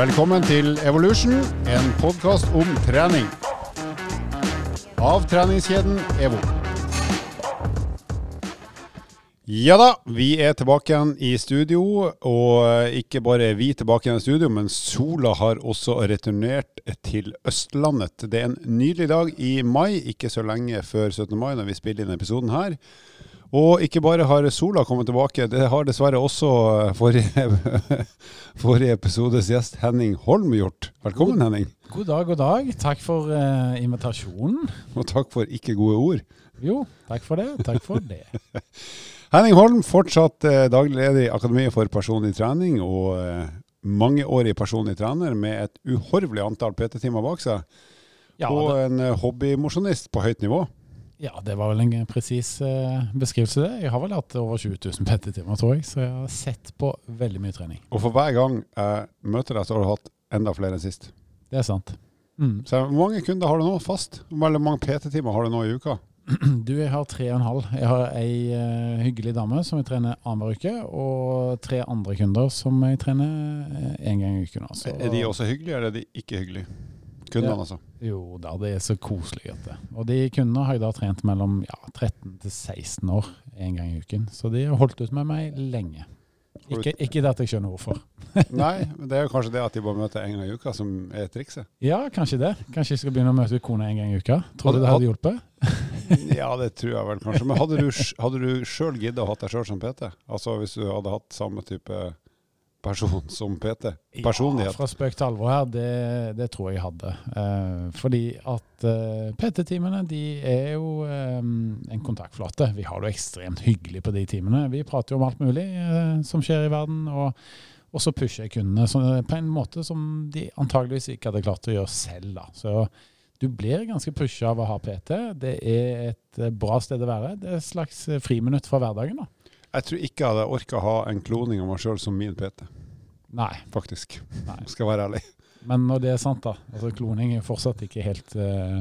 Velkommen til Evolution, en podkast om trening. Av treningskjeden EVO. Ja da, vi er tilbake igjen i studio. Og ikke bare er vi tilbake igjen i studio, men sola har også returnert til Østlandet. Det er en nydelig dag i mai, ikke så lenge før 17. mai når vi spiller inn episoden her. Og ikke bare har sola kommet tilbake, det har dessverre også forrige, forrige episodes gjest Henning Holm gjort. Velkommen, Henning. God dag, god dag. Takk for uh, invitasjonen. Og takk for ikke gode ord. Jo, takk for det. Takk for det. Henning Holm, fortsatt uh, daglig leder i Akademiet for personlig trening og uh, mangeårig personlig trener med et uhorvelig antall PT-timer bak seg. Ja, og en hobbymosjonist på høyt nivå. Ja, det var vel en presis uh, beskrivelse, det. Jeg har vel hatt over 20 000 PT-timer, tror jeg, så jeg har sett på veldig mye trening. Og for hver gang jeg møter deg, så har du hatt enda flere enn sist. Det er sant. Mm. Så hvor mange kunder har du nå fast? Hvor mange PT-timer har du nå i uka? Du, jeg har tre og en halv. Jeg har ei uh, hyggelig dame som jeg trener annenhver uke, og tre andre kunder som jeg trener én gang i uken. Altså. Er de også hyggelige, eller er de ikke hyggelige? Kundene, Ja. altså. Jo da, det er så koselig. At det. Og de kundene har jeg da trent mellom ja, 13 til 16 år en gang i uken. Så de har holdt ut med meg lenge. Ikke, ikke det at jeg skjønner hvorfor. Nei, men det er jo kanskje det at de bare møter en gang i uka som er trikset. Ja, kanskje det. Kanskje jeg skal begynne å møte kona en gang i uka. Tror du det hadde hjulpet? Ja, det tror jeg vel kanskje. Men hadde du, hadde du sjøl giddet å ha deg sjøl som PT? Altså hvis du hadde hatt samme type person som PT? Ja, Personlighet? fra spøk til alvor her, det, det tror jeg hadde. Eh, fordi at eh, PT-timene de er jo eh, en kontaktflate. Vi har det jo ekstremt hyggelig på de timene. Vi prater jo om alt mulig eh, som skjer i verden. og og så pusher jeg kundene så, på en måte som de antageligvis ikke hadde klart å gjøre selv. Da. Så du blir ganske pusha av å ha PT. Det er et eh, bra sted å være. Det er et slags eh, friminutt fra hverdagen. da. Jeg tror ikke jeg hadde orka å ha en kloning av meg sjøl som min PT, Nei, faktisk. Nei. Skal være ærlig. men når det er sant, da. Altså Kloning er fortsatt ikke helt uh,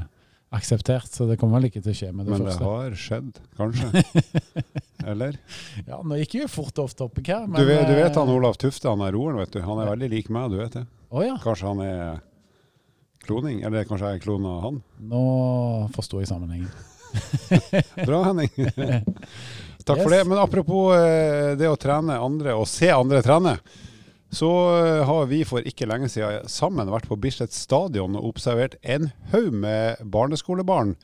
akseptert, så det kommer vel ikke til å skje med det Men det har skjedd, kanskje. Eller? Ja, Nå gikk jo fort off topic her, Du vet, du vet eh, han Olav Tufte, han er roeren, vet du. Han er veldig lik meg, du vet det. Oh, ja. Kanskje han er kloning? Eller kanskje jeg er klon av han? Nå forsto jeg sammenhengen. Bra, Henning. Takk for det. Men apropos eh, det å trene andre og se andre trene, så eh, har vi for ikke lenge siden sammen vært på Bislett stadion og observert en haug med barneskolebarn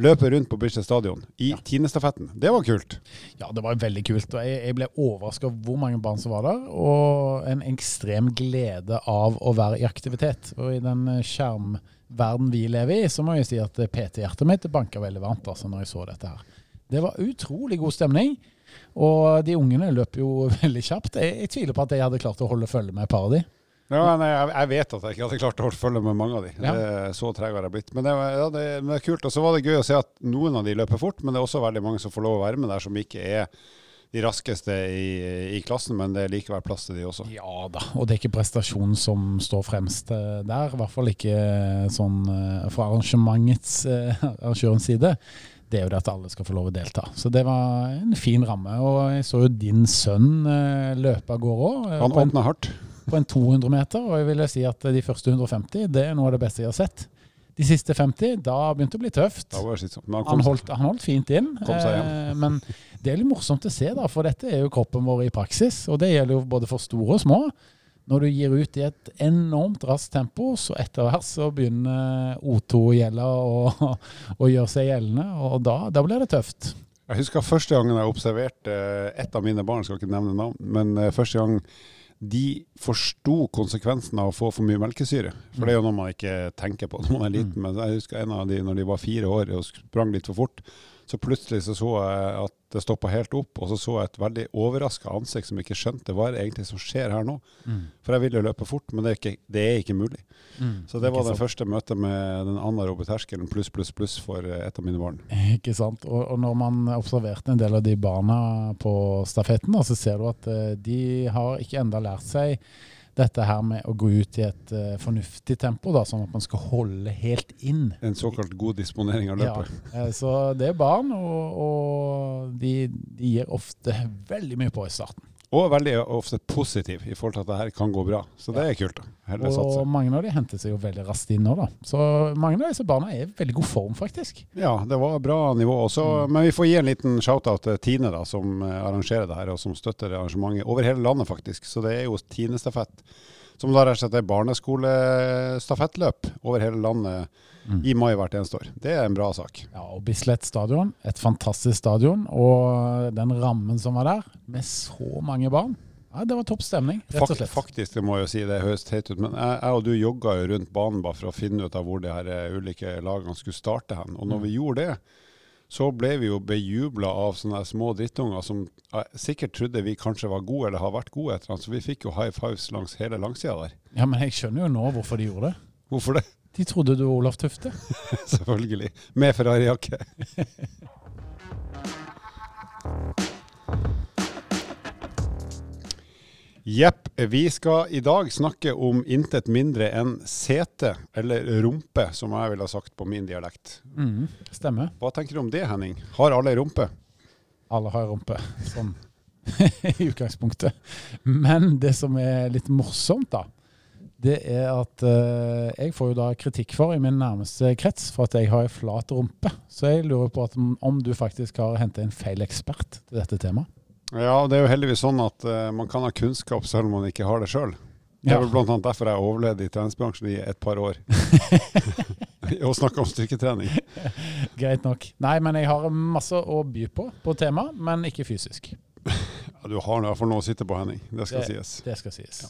løpe rundt på Bislett stadion i Ja. Tinestafetten. Det var kult. Ja, det var veldig kult. Jeg, jeg ble overraska over hvor mange barn som var der, og en ekstrem glede av å være i aktivitet. Og i den eh, skjermverden vi lever i, så må jeg si at PT-hjertet mitt banka veldig varmt altså, når jeg så dette her. Det var utrolig god stemning, og de ungene løp jo veldig kjapt. Jeg, jeg tviler på at jeg hadde klart å holde følge med et par av de. Ja, men jeg, vet at jeg ikke hadde klart å holde følge med mange av de. Ja. Så treg har jeg blitt. Men det, var- ja, det, men det er kult. Og så var det gøy å se at noen av de løper fort, men det er også veldig mange som får lov å være med der, som ikke er de raskeste i, i klassen, men det er likevel plass til de også. Ja da, og det er ikke prestasjonen som står fremst eh, der. I hvert fall ikke eh, sånn eh, fra arrangementets arrangørens side. Det er jo det at alle skal få lov å delta. Så det var en fin ramme. Og jeg så jo din sønn eh, løpe av gårde òg, Han på, åpna hardt. på en 200 meter. Og jeg vil si at de første 150 det er noe av det beste jeg har sett. De siste 50, da begynte det å bli tøft. Han Han holdt, han holdt fint inn, eh, men det er litt morsomt å se, da, for dette er jo kroppen vår i praksis. Og det gjelder jo både for store og små. Når du gir ut i et enormt raskt tempo, så etter hvert så begynner O2-gjelda å, å gjøre seg gjeldende, og da, da blir det tøft. Jeg husker første gangen jeg observerte et ett av mine barn, skal ikke nevne navn, men eh, første gang de forsto konsekvensen av å få for mye melkesyre. For det er jo noe man ikke tenker på når man er liten. Men jeg husker en av de når de var fire år og sprang litt for fort. Så plutselig så, så jeg at det stoppa helt opp, og så så jeg et veldig overraska ansikt som ikke skjønte hva er det egentlig som skjer her nå. For jeg ville jo løpe fort, men det er ikke, det er ikke mulig. Så det var det første møtet med den andre terskelen pluss, pluss, pluss for eh, et av mine barn. Ikke sant. Og, og når man observerte en del av de barna på stafetten, så ser du at eh, de har ikke enda lært seg dette her med å gå ut i et uh, fornuftig tempo, da, sånn at man skal holde helt inn. En såkalt god disponering av løpet. Ja, så det er barn, og, og de, de gir ofte veldig mye på i starten. Og veldig ofte positiv i forhold til at det her kan gå bra. Så det er kult. Og mange av de henter seg jo veldig raskt inn nå, da. Så mange av disse barna er i veldig god form, faktisk. Ja, det var bra nivå også. Men vi får gi en liten shout-out til Tine, da, som eh, arrangerer det her, og som støtter arrangementet over hele landet, faktisk. Så det er jo Tine-stafett. Som da rett og slett er barneskolestafettløp over hele landet i mai hvert eneste år. Det er en bra sak. Ja, og Bislett stadion, et fantastisk stadion. Og den rammen som var der, med så mange barn. Ja, Det var topp stemning, rett og slett. Faktisk, det må jeg jo si, det høres teit ut, men jeg, jeg og du jogga jo rundt banen bare for å finne ut av hvor de her eh, ulike lagene skulle starte hen. Og når vi gjorde det, så ble vi jo bejubla av sånne små drittunger som sikkert trodde vi kanskje var gode, eller har vært gode etter han, så vi fikk jo high fives langs hele langsida der. Ja, Men jeg skjønner jo nå hvorfor de gjorde det. Hvorfor det? De trodde du var Olaf Tufte. Selvfølgelig. Med Ferrari-jakke. Jepp. Vi skal i dag snakke om intet mindre enn sete, eller rumpe, som jeg ville ha sagt på min dialekt. Mm, stemmer. Hva tenker du om det, Henning? Har alle rumpe? Alle har rumpe, sånn i utgangspunktet. Men det som er litt morsomt, da, det er at uh, jeg får jo da kritikk for i min nærmeste krets for at jeg har ei flat rumpe. Så jeg lurer på at om, du faktisk har henta en feil ekspert til dette temaet. Ja, og det er jo heldigvis sånn at uh, man kan ha kunnskap selv om man ikke har det sjøl. Det er Ja. vel annet derfor jeg overlevde i treningsbransjen i et par år. Og snakka om styrketrening. Greit nok. Nei, men jeg har masse å by på på temaet, men ikke fysisk. Ja, du har i hvert fall noe å sitte på, Henning. Det skal Det- sies. Det skal sies.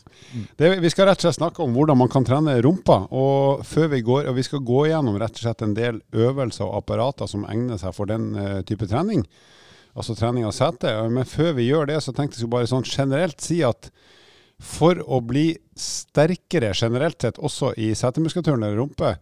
Det, vi skal rett og slett snakke om hvordan man kan trene rumpa. Og før vi går, og vi skal gå gjennom rett og slett en del øvelser og apparater som egner seg for den uh, type trening. Altså trening av sete. Men før vi gjør det, så tenkte jeg bare sånn generelt si at for å bli sterkere generelt sett, også i setemuskulaturen eller rumpe,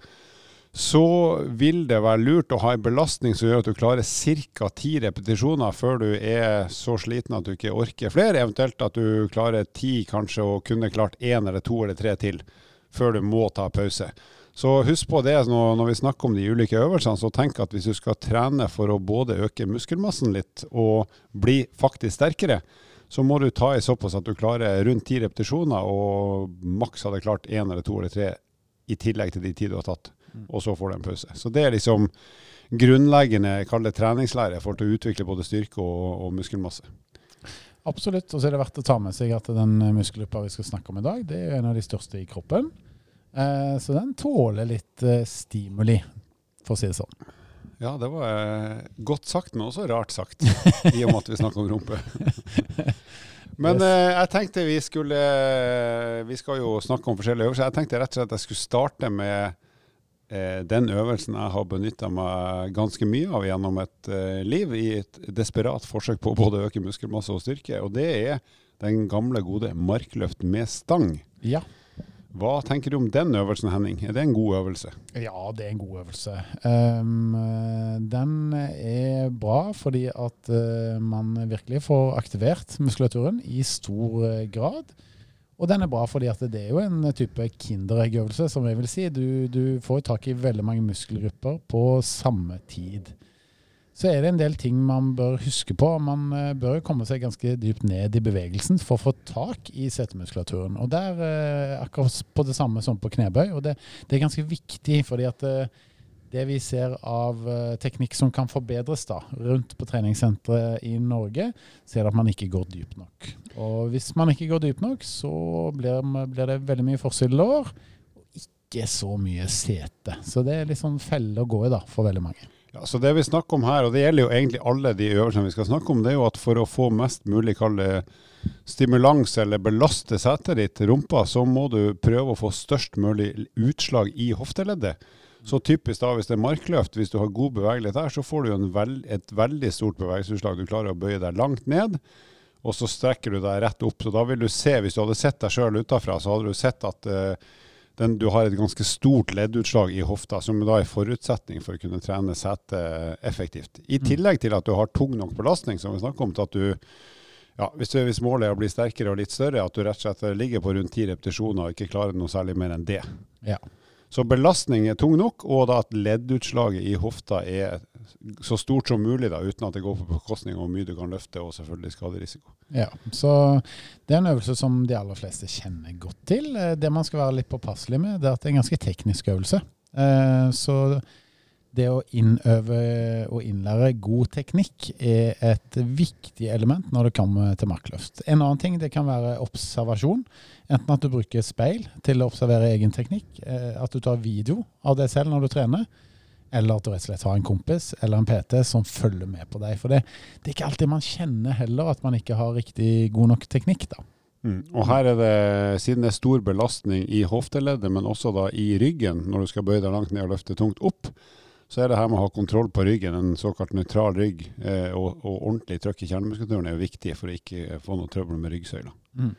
så vil det være lurt å ha en belastning som gjør at du klarer ca. ti repetisjoner før du er så sliten at du ikke orker flere. Eventuelt at du klarer ti kanskje, og kunne klart én eller to eller tre til før du må ta pause. Så husk på det når, når vi snakker om de ulike øvelsene, så tenk at hvis du skal trene for å både øke muskelmassen litt og bli faktisk sterkere, så må du ta i såpass at du klarer rundt ti repetisjoner, og maks hadde klart én eller to eller tre i tillegg til de ti du har tatt. Og så får du en pause. Så det er liksom grunnleggende kall det treningslære for å utvikle både styrke og, og muskelmasse. Absolutt. Og så er det verdt å ta med seg at den muskelgruppa vi skal snakke om i dag, det er en av de største i kroppen. Eh, så den tåler litt eh, stimuli, for å si det sånn. Ja, det var eh, godt sagt, men også rart sagt, i og med at vi snakker om rumpe. Men jeg tenkte vi skulle Vi skal jo snakke om forskjellige øvelser. Jeg tenkte rett og slett at jeg skulle starte med den øvelsen jeg har benytta meg ganske mye av gjennom et liv, i et desperat forsøk på både å øke muskelmasse og styrke. Og det er den gamle, gode markløft med stang. Ja. Hva tenker du om den øvelsen, Henning? Er det en god øvelse? Ja, det er en god øvelse. Um, den er bra fordi at uh, man virkelig får aktivert muskulaturen i stor eh, grad. Og den er bra fordi at det er jo en type kinderegg-øvelse, som jeg vil si. Du, du får tak i veldig mange muskelgrupper på samme tid. Så er det en del ting man bør huske på. Man eh, bør komme seg ganske dypt ned i bevegelsen for å få tak i setemuskulaturen. Og der eh, akkurat på det samme som på knebøy. Og det, det er ganske viktig, fordi at eh, det vi ser av teknikk som kan forbedres da, rundt på treningssentre i Norge, så er det at man ikke går dypt nok. Og hvis man ikke går dypt nok, så blir, blir det veldig mye forsidelår, ikke så mye sete. Så det er litt sånn felle å gå i da, for veldig mange. Ja, så det vi snakker om her, og det gjelder jo egentlig alle de øvelsene vi skal snakke om, det er jo at for å få mest mulig kalle stimulans eller belaste setet ditt, rumpa, så må du prøve å få størst mulig utslag i hofteleddet. Så typisk da, hvis det er markløft, hvis du har god bevegelighet der, så får du jo en vel, et veldig stort bevegelsesutslag. Du klarer å bøye deg langt ned, og så strekker du deg rett opp. Så da vil du se, hvis du hadde sett deg sjøl utafra, så hadde du sett at eh, den, du har et ganske stort leddutslag i hofta, som da er forutsetning for å kunne trene setet effektivt. I tillegg til at du har tung nok belastning, som vi snakker om, til at du ja, hvis, du, hvis målet er å bli sterkere og litt større, at du rett og slett ligger på rundt ti repetisjoner og ikke klarer noe særlig mer enn det. Ja. Så belastning er tung nok, og da at leddutslaget i hofta er så stort som mulig, da, uten at det går på bekostning av hvor mye du kan løfte, og selvfølgelig skaderisiko. Ja, så Det er en øvelse som de aller fleste kjenner godt til. Eh, det man skal være litt påpasselig med, det er at det er en ganske teknisk øvelse. Eh, så det å innøve og innlære god teknikk er et viktig element når det kommer til markløft. En annen ting det kan være observasjon. Enten at du bruker speil til å observere egen teknikk, eh, at du tar video av deg selv når du trener, eller at du rett og slett har en kompis eller en PT som følger med på deg. For det, det er ikke alltid man kjenner heller at man ikke har riktig god nok teknikk. da. Mm. Og her er det, siden det er stor belastning i hofteleddet, men også da i ryggen, når du skal bøye deg langt ned og løfte tungt opp, så er det her med å ha kontroll på ryggen, en såkalt nøytral rygg, eh, og, og, ordentlig trøkk i kjernemuskulaturen er jo viktig for å ikke få noe trøbbel med ryggsøyla. Mm.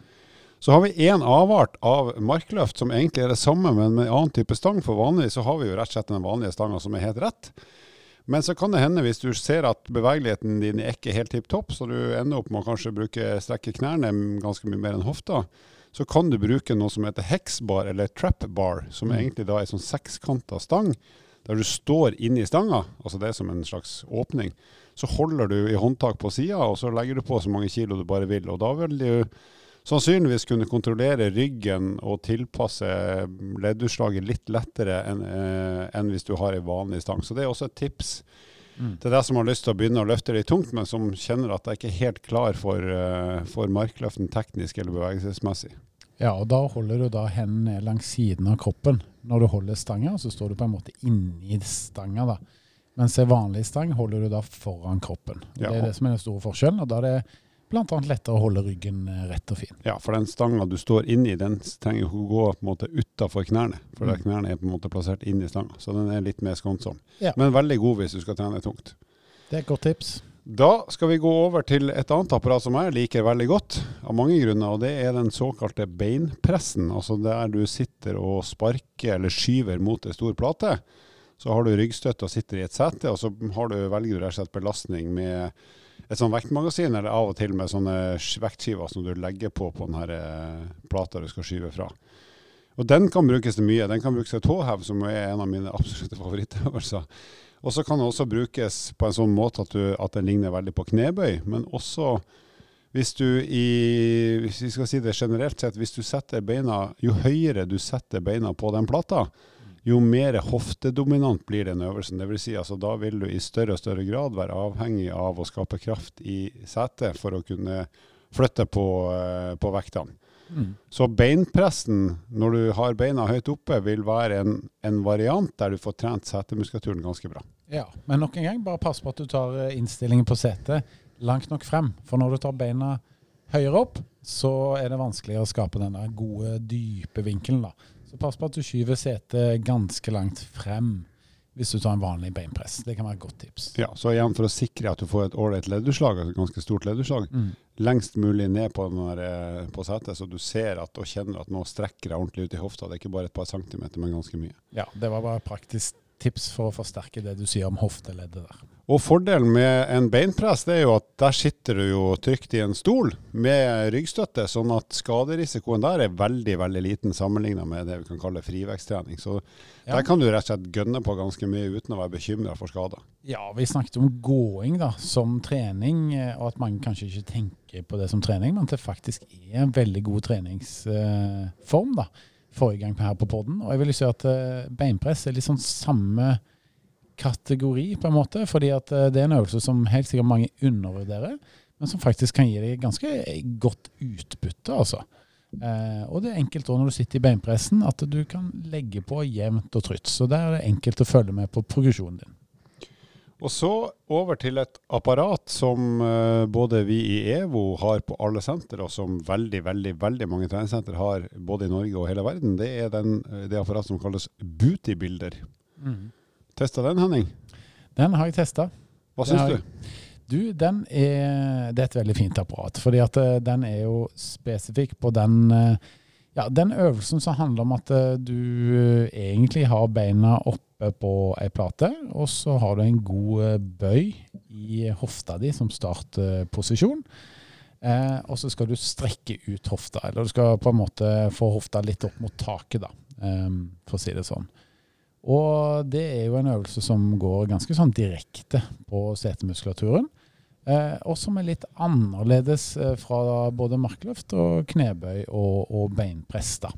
Så har vi én avart av markløft som egentlig er det samme, men med en annen type stang. For vanligvis så har vi jo rett og slett den vanlige stanga som er helt rett. Men så kan det hende, hvis du ser at bevegeligheten din er ikke helt tipp topp, så du ender opp med å kanskje bruke, strekke knærne ganske mye mer enn hofta, så kan du bruke noe som heter hexbar eller trap bar, som mm. egentlig da er sånn sekskanta stang der du står inni stanga, altså det er som en slags åpning, så holder du i håndtak på sida, og så legger du på så mange kilo du bare vil. Og da vil du sannsynligvis kunne kontrollere ryggen og tilpasse leddutslaget litt lettere enn eh, en hvis du har ei vanlig stang. Så det er også et tips mm. til deg som har lyst til å begynne å løfte litt tungt, men som kjenner at jeg ikke er helt klar for, uh, for markløften teknisk eller bevegelsesmessig. Ja, og da holder du da hendene langs siden av kroppen. Når du holder stanga, så står du på en måte inni stanga. da. Mens en vanlig stang holder du da foran kroppen. Og. Det er det som er den store forskjellen. og da er det bl.a. lettere å holde ryggen eh, rett og fin. Ja, for den stanga du står inni, den trenger ikke å gå på en måte utafor knærne. For mm. knærne er på en måte plassert inni stanga, så den er litt mer skånsom. Ja. Men veldig god hvis du skal trene tungt. Det er et godt tips. Da skal vi gå over til et annet apparat som jeg liker veldig godt, av mange grunner. og Det er den såkalte beinpressen. Altså der du sitter og sparker eller skyver mot ei stor plate. Så har du ryggstøtte og sitter i et sete, og så har du, velger du rett og slett belastning med et sånt vektmagasin, eller av og til med sånne vektskiver som du legger på på denne eh, plata du skal skyve fra. Og Den kan brukes til mye. Den kan brukes til tåhev, som er en av mine absolutte favorittøvelser. Og så kan den også brukes på en sånn måte at, du, at den ligner veldig på knebøy, men også hvis du i hvis vi skal si det generelt sett, hvis du setter beina Jo høyere du setter beina på den plata, jo mer hoftedominant blir den øvelsen. Det vil si, altså, da vil du i større og større grad være avhengig av å skape kraft i setet for å kunne flytte på, eh, på vektene. Mm. Så beinpressen når du har beina høyt oppe, vil være en, en variant der du får trent setemuskulaturen ganske bra. Ja, Men nok en gang, bare pass på at du tar eh, innstillingen på setet langt nok frem. For når du tar beina høyere opp, så er det vanskelig å skape denne gode, dype vinkelen. da. Så pass på at du skyver setet ganske langt frem hvis du tar en vanlig beinpress. Det kan være et godt tips. Ja, så igjen For å sikre at du får et ålreit altså et ganske stort leddutslag, mm. lengst mulig ned på, der, eh, på setet, så du ser at, og kjenner at nå strekker jeg ordentlig ut i hofta. Det er ikke bare et par centimeter, men ganske mye. Ja, det var bare praktisk tips for å forsterke det du sier om hofteleddet der. Og Fordelen med en beinpress det er jo at der sitter du jo trygt i en stol med ryggstøtte, sånn at skaderisikoen der er veldig veldig liten sammenlignet med det vi kan kalle friveksttrening. Så ja. der kan du rett og slett gønne på ganske mye uten å være bekymra for skader. Ja, vi snakket om gåing da, som trening, eh, og at mange kanskje ikke tenker på det som trening, men det faktisk er en veldig god treningsform. da forrige gang her på poden. Og jeg vil si at uh, beinpress er litt sånn samme kategori, på en måte. Fordi at uh, det er en øvelse som helt sikkert mange undervurderer, men som faktisk kan gi deg ganske godt utbytte, altså. Eh, og det er enkelt òg når du sitter i beinpressen, at du kan legge på jevnt og trutt. Så der er det enkelt å følge med på progresjonen din. Og så over til et apparat som uh, både vi i EVO har på alle senter, og som veldig veldig, veldig mange treningssenter har både i Norge og hele verden. Det er den, eh, det apparatet som kalles Bootybuilder. Mm. Testa den, Henning? Den har jeg testa. Hva syns du? Du, den er, det er et veldig fint apparat. fordi at uh, den er jo spesifikk på den uh, ja, den øvelsen som handler om at du egentlig har beina oppe på ei plate, og så har du en god eh, bøy i hofta di som startposisjon. Eh, og så skal du strekke ut hofta, eller du skal på en måte få hofta litt opp mot taket, da, eh, for å si det sånn. Og det er jo en øvelse som går ganske sånn direkte på setemuskulaturen. Eh, og som er litt annerledes eh, fra både markløft og knebøy og, og beinpress. da.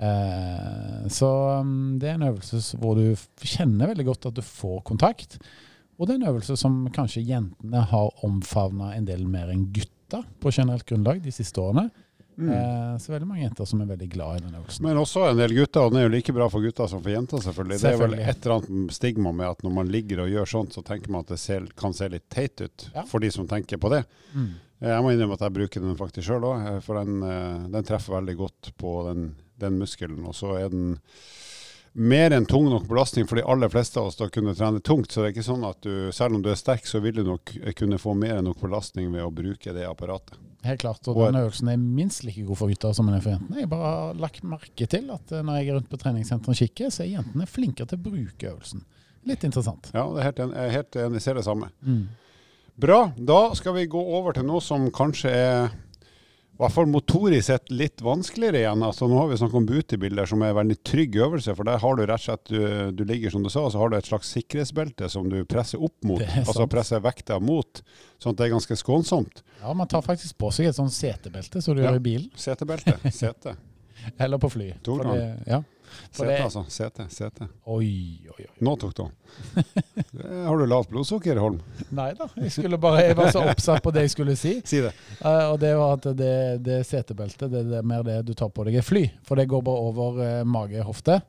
Eh, så um, det er en øvelse hvor du kjenner veldig godt at du får kontakt. Og det er en øvelse som kanskje jentene har omfavna en del mer enn gutta på generelt grunnlag de siste årene. Eh, så veldig mange jenter som er veldig glad i den øvelsen. Men også en del gutter, og den er jo like bra for gutter som for jenter, selvfølgelig. Det er vel et eller annet stigma med at når man ligger og gjør sånt, så tenker man at det ser, kan se litt teit ut, Ja. for de som tenker på det. Mm. Eh, Jeg må innrømme at jeg bruker den faktisk sjøl òg, for den, eh, den treffer veldig godt på den, den muskelen. Og så er den mer enn tung nok belastning for de aller fleste av oss til å kunne trene tungt. Så det er ikke sånn at du, selv om du er sterk, så vil du nok kunne få mer enn nok belastning ved å bruke det apparatet. Helt klart. Og Og- denne øvelsen er minst like god for gutter som den er for jentene. Jeg bare har lagt merke til at eh, når jeg er rundt på treningssenteret og kikker, så er jentene flinkere til å bruke øvelsen. Litt interessant. Ja, det er helt, en- jeg helt enig, jeg ser det samme. Bra. Da skal vi gå over til noe som kanskje er i hvert fall motorisk sett litt vanskeligere igjen. Altså, nå har vi snakket om butibilder, som er en veldig trygg øvelse. For der har du rett og slett, du, du ligger som du sa, så har du et slags sikkerhetsbelte som du presser opp mot. Altså presser vekta mot, sånn at det er ganske skånsomt. Ja, man tar faktisk på seg et sånt setebelte som du Ja. gjør i bilen, Setebelte. Sete. eller på fly. Tok du den? Ja. Sete, altså. Sete. Sete. Oi, oi, oi. Nå tok du den. Har du lavt blodsukker, Holm? Nei da, jeg, skulle bare, jeg var så oppsatt på det jeg skulle si. Si det. Uh, og det var at det, det setebeltet det, det er mer det du tar på deg i fly. For det går bare over uh, mage-hofte.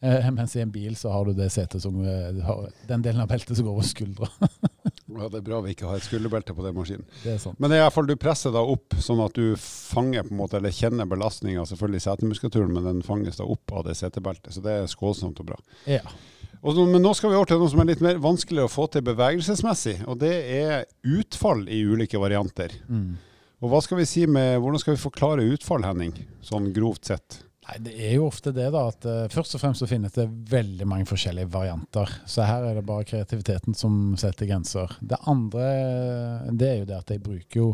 Uh, mens i en bil så har du det setet som eh, har, Den delen av beltet som går over skuldra. Ja, det er bra vi ikke har et skulderbelte på den maskinen. Det er sant. Men det er i hvert fall du presser da opp, sånn at du fanger på en måte, eller kjenner belastninga, i setemuskulaturen, men den fanges da opp av det setebeltet. Så det er skålsomt og bra. Ja. Og men nå skal vi over til noe som er litt mer vanskelig å få til bevegelsesmessig, og det er utfall i ulike varianter. Mm. Og hva skal vi si med, hvordan skal vi forklare utfall, Henning, sånn grovt sett? Nei, Det er jo ofte det, da. at uh, Først og fremst så finnes det veldig mange forskjellige varianter. Så her er det bare kreativiteten som setter grenser. Det andre det er jo det at jeg bruker jo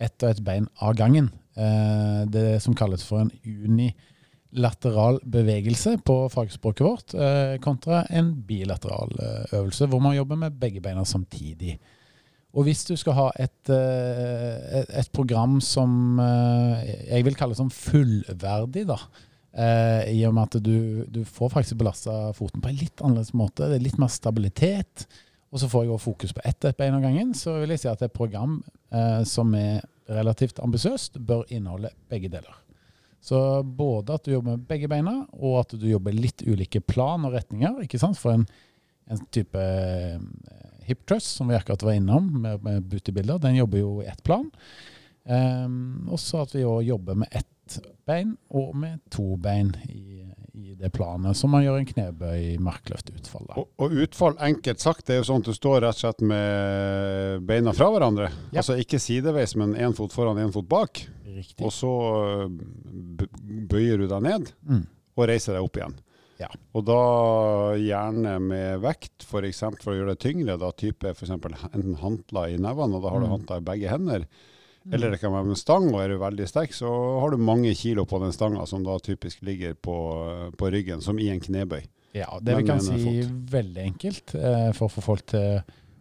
ett og ett bein av gangen. Uh, det som kalles for en unilateral bevegelse på fagspråket vårt, uh, kontra en bilateral eh, øvelse hvor man jobber med begge beina samtidig. Og hvis du skal ha et, eh, et, program som eh, jeg vil kalle som fullverdig, da, eh, i og med at du, du får faktisk belasta foten på en litt annerledes måte, det er litt mer stabilitet, og så får jeg også fokus på ett et bein av gangen, så vil jeg si at et program eh, som er relativt ambisiøst, bør inneholde begge deler. Så både at du jobber med begge beina, og at du jobber litt ulike plan og retninger. ikke sant? For en, en type eh, hip thrust, som vi akkurat var innom, med, med bootybilder, den jobber jo i ett plan. Um, og så at vi òg jobber med ett bein og med to bein i, i det planet, som man gjør en knebøy, markløftutfall. da. Og, og utfall, enkelt sagt, det er jo sånn at du står rett og slett med beina fra hverandre. Ja. Altså ikke sideveis, men én fot foran, én fot bak. Riktig. Og så bøyer du deg ned Mm. og reiser deg opp igjen. Ja. Og da gjerne med vekt, f.eks. For, for å gjøre det tyngre, da type f.eks. enten hantler i nevene, og da har du Mm. hantler i begge hender. Eller det kan være med stang, og er du veldig sterk, så har du mange kilo på den stanga, som da typisk ligger på, på ryggen, som i en knebøy. Ja, det vi kan si fot. veldig enkelt eh, for å få folk til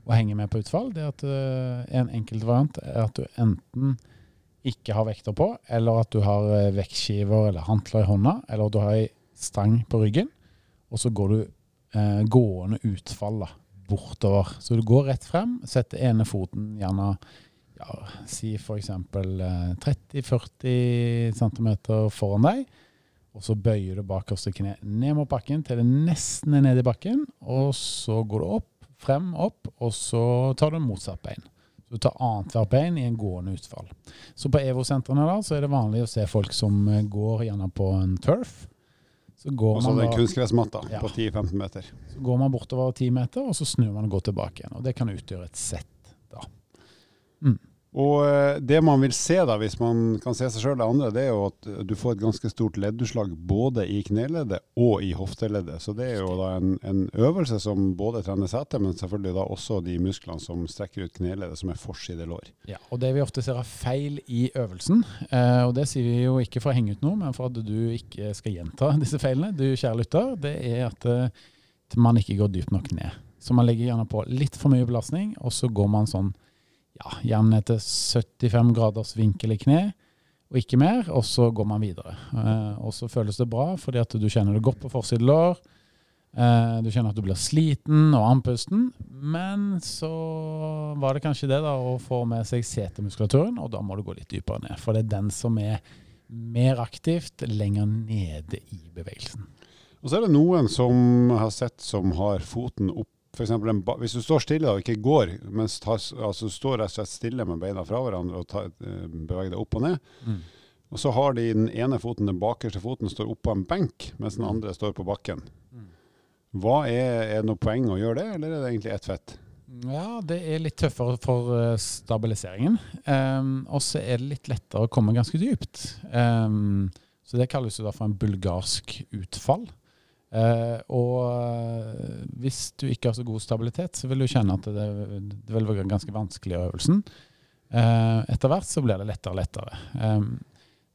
å henge med på utfall, det er at eh, en enkelt variant er at du enten ikke har vekter på, eller at du har eh, vektskiver eller hantler i hånda, eller at du har ei stang på ryggen, og så går du eh, gående utfall da, bortover. Så du går rett frem, setter ene foten gjerne ja, si eh, 30-40 cm foran deg, og så bøyer du bakerste kne ned mot bakken til det nesten er nede i bakken. Og så går du opp, frem, opp, og så tar du motsatt bein. Så du tar annethvert bein i en gående utfall. Så på EVO-sentrene da, så er det vanlig å se folk som eh, går gjerne på en turf. Så går, Og så man da, Ja. på 10-15 meter. så går man bortover 10 meter, og så snur man og går tilbake igjen. Og det kan utgjøre et sett. Og eh, det man vil se da, hvis man kan se seg sjøl det andre, det er jo at eh, du får et ganske stort leddutslag både i kneleddet og i hofteleddet. Så det er jo da en, en øvelse som både trener setet, men selvfølgelig da også de musklene som strekker ut kneleddet, som er forside lår. Ja, og det vi ofte ser er feil i øvelsen, eh, og det sier vi jo ikke for å henge ut noe, men for at du ikke skal gjenta disse feilene, du kjære lytter, det er at man ikke går dypt nok ned. Så man legger gjerne på litt for mye belastning, og så går man sånn ja, gjerne etter 75 graders vinkel i kne, og ikke mer, og så går man videre. Eh, og så føles det bra, fordi at du kjenner det godt på forside lår. Eh, du kjenner at du blir sliten og andpusten, men så var det kanskje det da å få med seg setemuskulaturen, og da må du gå litt dypere ned. For det er den som er mer aktivt lenger nede i bevegelsen. Og så er det noen som har sett som har foten opp for eksempel, hvis du står stille og ikke går, men altså, står rett og slett stille med beina fra hverandre og tar, eh, beveger deg opp og ned, mm. og så har de den ene foten, den bakerste foten står oppå en benk, mens den mm. andre står på bakken. Mm. Hva er, er det noe poeng å gjøre det, eller er det egentlig ett fett? Ja, det er litt tøffere for eh, stabiliseringen. Um, og så er det litt lettere å komme ganske dypt. Um, så det kalles jo da for en bulgarsk utfall. Uh, og uh, hvis du ikke har så god stabilitet, så vil du kjenne at det, det vil være ganske vanskelig i øvelsen. Uh, etter hvert så blir det lettere og lettere. Um,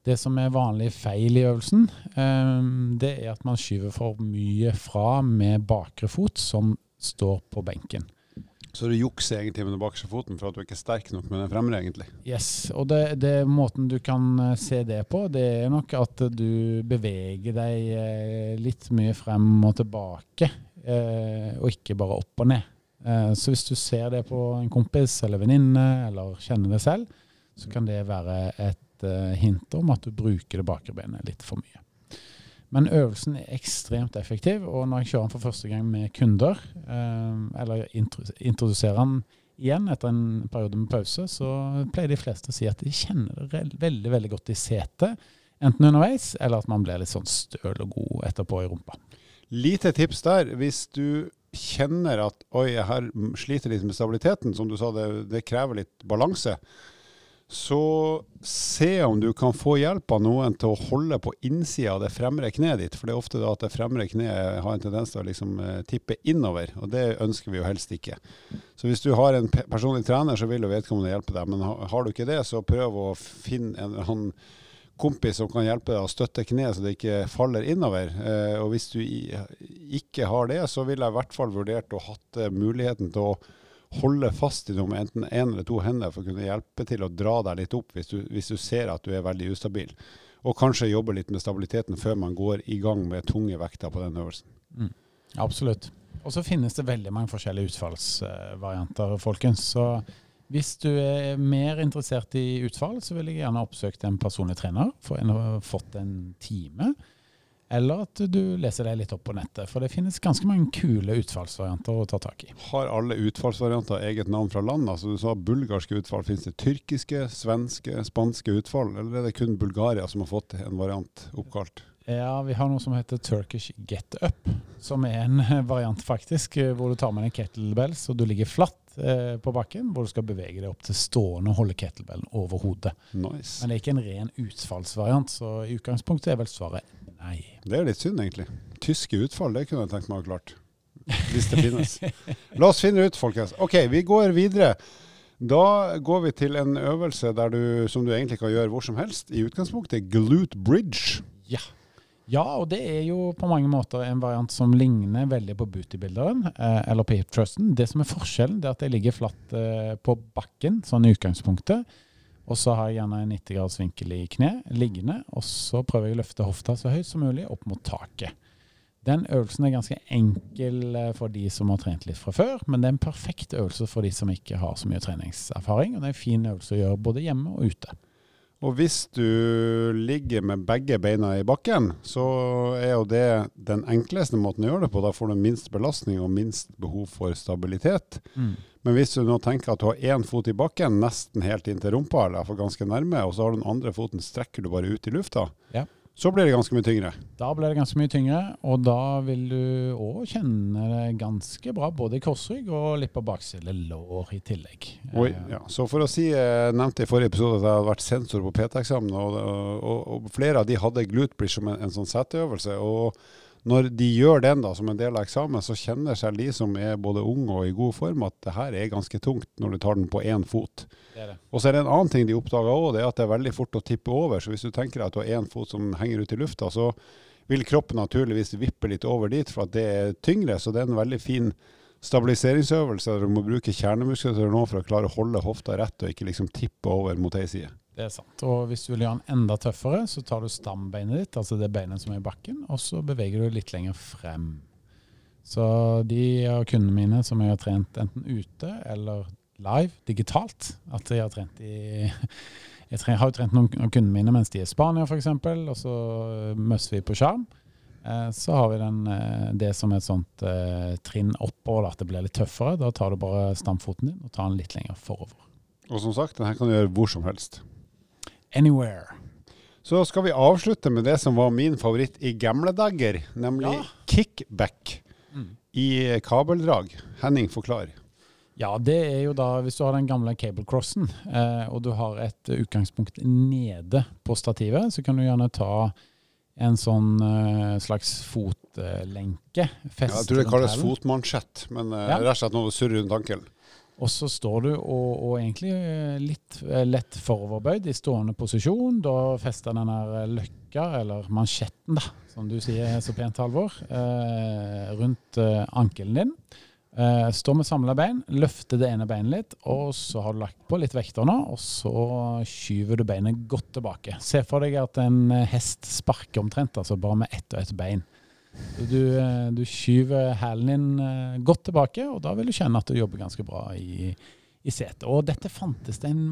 det som er vanlig feil i øvelsen, um, det er at man skyver for mye fra med bakre fot som står på benken. Så du jukser egentlig med den bakerste foten for at du ikke er sterk nok med den fremre, egentlig? Yes, og det, det, måten du kan eh, se det på, det er nok at du beveger deg eh, litt mye frem og tilbake, eh, og ikke bare opp og ned. Så hvis du ser det på en kompis eller venninne, eller kjenner det selv, så kan det være et hint om at du bruker det bakre benet litt for mye. Men øvelsen er ekstremt effektiv, og når jeg kjører den for første gang med kunder, eh, eller introduserer den igjen etter en periode med pause, så pleier de fleste å si at de kjenner det veldig veldig godt i setet. Enten underveis, eller at man blir litt sånn støl og god etterpå i rumpa. Lite tips der. Hvis du kjenner at oi, jeg her sliter litt med stabiliteten, som du sa, det, det krever litt balanse så se om du kan få hjelp av noen til å holde på innsida av det fremre kneet ditt. For det er ofte da at det fremre kneet har en tendens til å liksom eh, tippe innover, og det ønsker vi jo helst ikke. Så hvis du har en personlig trener, så vil jo vedkommende hjelpe deg. Men har du ikke det, så prøv å finne en han, kompis som kan hjelpe deg å støtte kneet så det ikke faller innover. Eh, og hvis du ikke har det, så vil jeg i hvert fall vurdert å hatt eh, muligheten til å holde fast i noe med enten én eller to hender for å kunne hjelpe til å dra deg litt opp hvis du, hvis du, ser at du er veldig ustabil. Og kanskje jobbe litt med stabiliteten før man går i gang med tunge vekter på den øvelsen. Mm. Absolutt. Og så finnes det veldig mange forskjellige utfallsvarianter, folkens. Så hvis du er mer interessert i utfall, så vil jeg gjerne oppsøke en personlig trener. For en har fått en time eller at du leser deg litt opp på nettet. For det finnes ganske mange kule utfallsvarianter å ta tak i. Har alle utfallsvarianter eget navn fra land? Altså Du sa bulgarske utfall. Finnes det tyrkiske, svenske, spanske utfall? Eller er det kun Bulgaria som har fått en variant oppkalt? Ja, vi har noe som heter Turkish Get Up, som er en variant faktisk, hvor du tar med en kettlebell så du ligger flatt eh, på bakken, hvor du skal bevege deg opp til stående og holde kettlebellen over hodet. Nice. Men det er ikke en ren utfallsvariant, så i utgangspunktet er vel svaret Nei. Det er litt synd, egentlig. Tyske utfall, det kunne jeg tenkt meg å ha klart. Hvis det finnes. La oss finne ut, folkens. OK, vi går videre. Da går vi til en øvelse du, som du egentlig kan gjøre hvor som helst. I utgangspunktet glute bridge. Ja. ja, og det er jo på mange måter en variant som ligner veldig på bootybilderen, eh, eller på hip trusten. Det som er forskjellen, det er at jeg ligger flatt eh, på bakken, sånn i utgangspunktet. Og så har jeg gjerne en 90 graders vinkel i kne, liggende. Og så prøver jeg å løfte hofta så høyt som mulig opp mot taket. Den øvelsen er ganske enkel eh, for de som har trent litt fra før, men det er en perfekt øvelse for de som ikke har så mye treningserfaring. Og det er en fin øvelse å gjøre både hjemme og ute. Og hvis du ligger med begge beina i bakken, så er jo det den enkleste måten å gjøre det på. Da får du minst belastning og minst behov for stabilitet. Mm. Men hvis du nå tenker at du har én fot i bakken, nesten helt inntil rumpa, eller iallfall ganske nærme, og så har du den andre foten strekker du bare ut i lufta, ja. Så blir det ganske mye tyngre. Da blir det ganske mye tyngre, og da vil du òg kjenne det ganske bra både i korsrygg og litt på bakside lår i tillegg. Oi, ja. Så for å si, jeg nevnte i forrige episode at jeg hadde vært sensor på PT-eksamen, og, og, og, flere av de hadde glutebridge som en, en sånn seteøvelse. og når de gjør den da som en del av eksamen, så kjenner selv de som er både unge og i god form, at det her er ganske tungt når du tar den på én fot. Det det. Og så er det en annen ting de oppdager òg, det er at det er veldig fort å tippe over. Så hvis du tenker deg at du har én fot som henger ut i lufta, så vil kroppen naturligvis vippe litt over dit for at det er tyngre. Så det er en veldig fin stabiliseringsøvelse. Du må bruke kjernemuskulatur nå for å klare å holde hofta rett og ikke liksom tippe over mot ei side. Det er sant. Og hvis du vil gjøre den enda tøffere, så tar du stambeinet ditt, altså det beinet som er i bakken, og så beveger du litt lenger frem. Så de av kundene mine som jeg har trent enten ute eller live, digitalt At jeg har trent i Jeg tre- har jo trent noen av kundene mine mens de er i Spania, f.eks., og så møsser vi på skjerm. Eh, Så har vi den, eh, det som er et sånt eh, trinn oppover, at det blir litt tøffere. Da tar du bare stamfoten din og tar den litt lenger forover. Og som sagt, den her kan du gjøre hvor som helst. Anywhere. Så skal vi avslutte med det som var min favoritt i gamle dager, nemlig Ja. kickback i kabeldrag. Henning, forklar. Ja, det er jo da hvis du har den gamle cablecrossen, eh, og du har et utgangspunkt nede på stativet, så kan du gjerne ta en sånn uh, slags fotlenke. Ja, jeg tror det kalles fotmansjett, men uh, Ja. rett og slett noe surrer rundt ankelen. Og så står du og, og egentlig eh, litt eh, lett foroverbøyd i stående posisjon. Da fester den her eh, løkka, eller mansjetten, da, som du sier så pent, Halvor, eh, rundt ankelen din. Eh, står med samla bein, løfter det ene beinet litt, og så har du lagt på litt vekter nå, og så skyver du beinet godt tilbake. Se for deg at en hest sparker omtrent, altså bare med ett og ett bein. Du, eh, du skyver hælen din eh, godt tilbake, og da vil du kjenne at du jobber ganske bra i, i setet. Og dette fantes det en,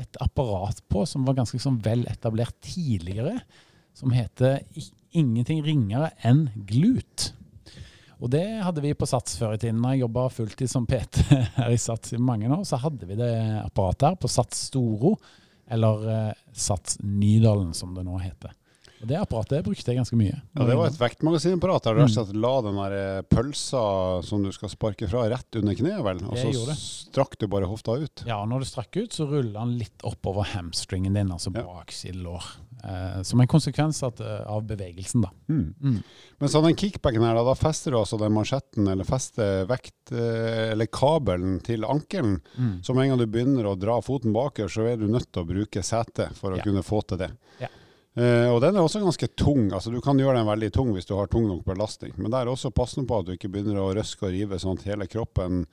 et apparat på som var ganske sånn vel etablert tidligere, som heter ingenting ringere enn glut. Og det hadde vi på Sats før i tiden. Når jeg jobba fulltid som PT her i Sats i mange år, så hadde vi det apparatet her på Sats Storo, eller eh, Sats Nydalen, som det nå heter. Og det apparatet brukte jeg ganske mye. Ja, det var et vektmagasinapparat der du rett og slett la den der eh, pølsa som du skal sparke fra, rett under kneet, vel. Og så strakk du bare hofta ut. Ja, når du strakk ut, så ruller den litt oppover hamstringen din, altså Ja. bakside lår. Eh, som en konsekvens at, eh, av bevegelsen, da. Mm. Mm. Men så den kickbacken her, da, da fester du altså den mansjetten, eller fester vekt, eh, eller kabelen til ankelen. Mm. Så med en gang du begynner å dra foten bakover, så er du nødt til å bruke setet for å Ja. kunne få til det. Ja. Eh, og den er også ganske tung. altså Du kan gjøre den veldig tung hvis du har tung nok belastning. Men der er også passende på at du ikke begynner å røske og rive sånn at hele kroppen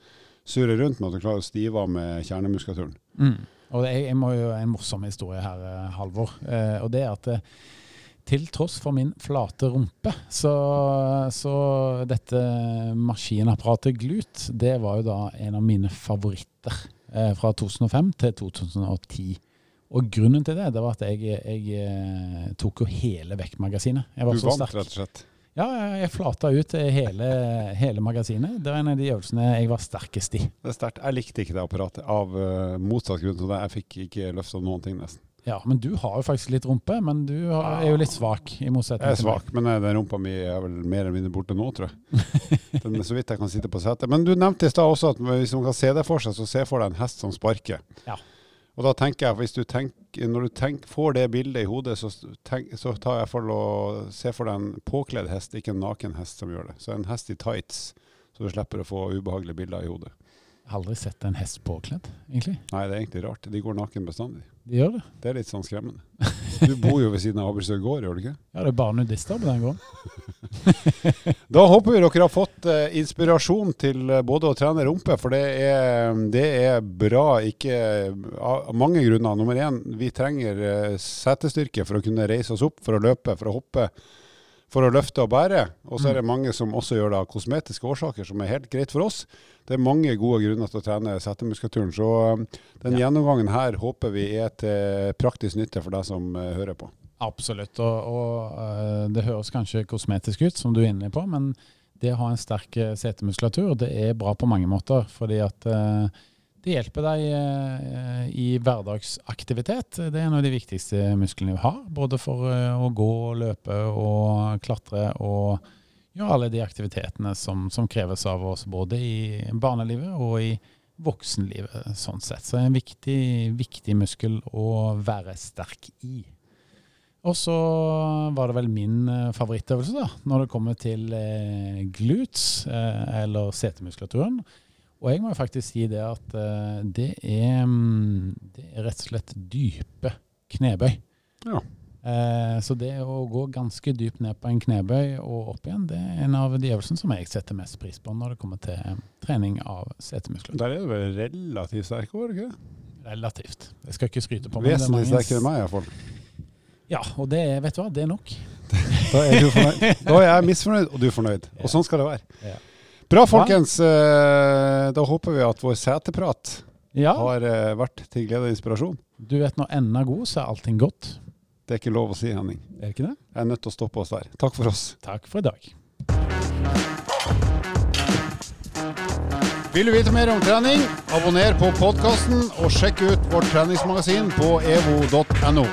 surrer rundt, men at du klarer å stive av med kjernemuskulaturen. Mm. Og jeg, jeg må jo en morsom historie her, eh, Halvor. Eh, og det er at til tross for min flate rumpe, så, så dette maskinapparatet Glut, det var jo da en av mine favoritter fra 2005 til 2010. Og grunnen til det, det var at jeg, jeg eh, tok jo hele vektmagasinet. Jeg var Du så vant, sterk. rett og slett. Ja, jeg- flata ut hele, hele magasinet. Det var en av de øvelsene jeg var sterkest i. Det er sterkt. Jeg likte ikke det apparatet av eh, motsatt grunn til det. Jeg fikk ikke løfta noen ting, nesten. Ja, men du har jo faktisk litt rumpe, men du har, er jo litt svak. i motsetning Jeg er svak, men eh, den rumpa mi er vel mer eller mindre borte nå, tror jeg. Den er så vidt jeg kan sitte på setet. Men du nevnte i stad også at hvis man kan se det for seg, så se for deg en hest som sparker. Ja. Og da tenker jeg, hvis du tenker, når du tenker, får det bildet i hodet, så, tenk, så tar jeg for å se for deg en påkledd hest, ikke en naken hest som gjør det. Så en hest i tights, så du slipper å få ubehagelige bilder i hodet. Har aldri sett en hest påkledd, egentlig. Nei, det er egentlig rart. De går naken bestandig. De gjør det. Det er litt sånn skremmende. Du bor jo ved siden av Abelsø gård, gjør du ikke? Ja, det er bare nudister på den gården. Da håper vi dere har fått uh, inspirasjon til eh, både å trene rumpe, for det er, det er bra ikke av mange grunner. Nummer én, vi trenger uh, setestyrke for å kunne reise oss opp, for å løpe, for å hoppe, for å løfte og bære. Og så er det mange som også gjør det av kosmetiske årsaker, som er helt greit for oss. Det er mange gode grunner til å trene setemuskulaturen. Så eh, den Ja. gjennomgangen her håper vi er til praktisk nytte for deg som eh, hører på. Absolutt. Og, og øh, det høres kanskje kosmetisk ut, som du er inne på, men det å ha en sterk eh, setemuskulatur, det er bra på mange måter. Fordi at det hjelper deg øh, i hverdagsaktivitet. Det er en av de viktigste musklene vi har. Både for øh, å gå, løpe og klatre og gjøre alle de aktivitetene som, som kreves av oss både i barnelivet og i voksenlivet, sånn sett. Så det er en viktig, viktig muskel å være sterk i. Og så var det vel min eh, favorittøvelse, da, når det kommer til eh, glutes, eh, eller setemuskulaturen. Og jeg må jo faktisk si det at eh, det, er, mm, det er rett og slett dype knebøy. Ja. Eh, så det å gå ganske dypt ned på en knebøy og opp igjen, det er en av de øvelsene som jeg setter mest pris på når det kommer til eh, trening av setemuskler. Der er du vel relativt sterk, du ikke det? Relativt. Jeg skal ikke skryte på meg. er Vesentlig sterkere enn meg, iallfall. Ja, og det er, vet du hva, det er nok. Da er. Da er jeg misfornøyd, og du er fornøyd. Og sånn skal det være. Ja. Bra, folkens. Ja. Da håper vi at vår seteprat Ja, har eh, vært til glede og inspirasjon. du vet når enden er god, så er allting godt. Det er ikke lov å si, Henning. Er det ikke det? Jeg er nødt til å stoppe oss der. Takk for oss. Takk for i dag. Vil du vite mer om trening? Abonner på podkasten og sjekk ut vårt treningsmagasin på evo.no.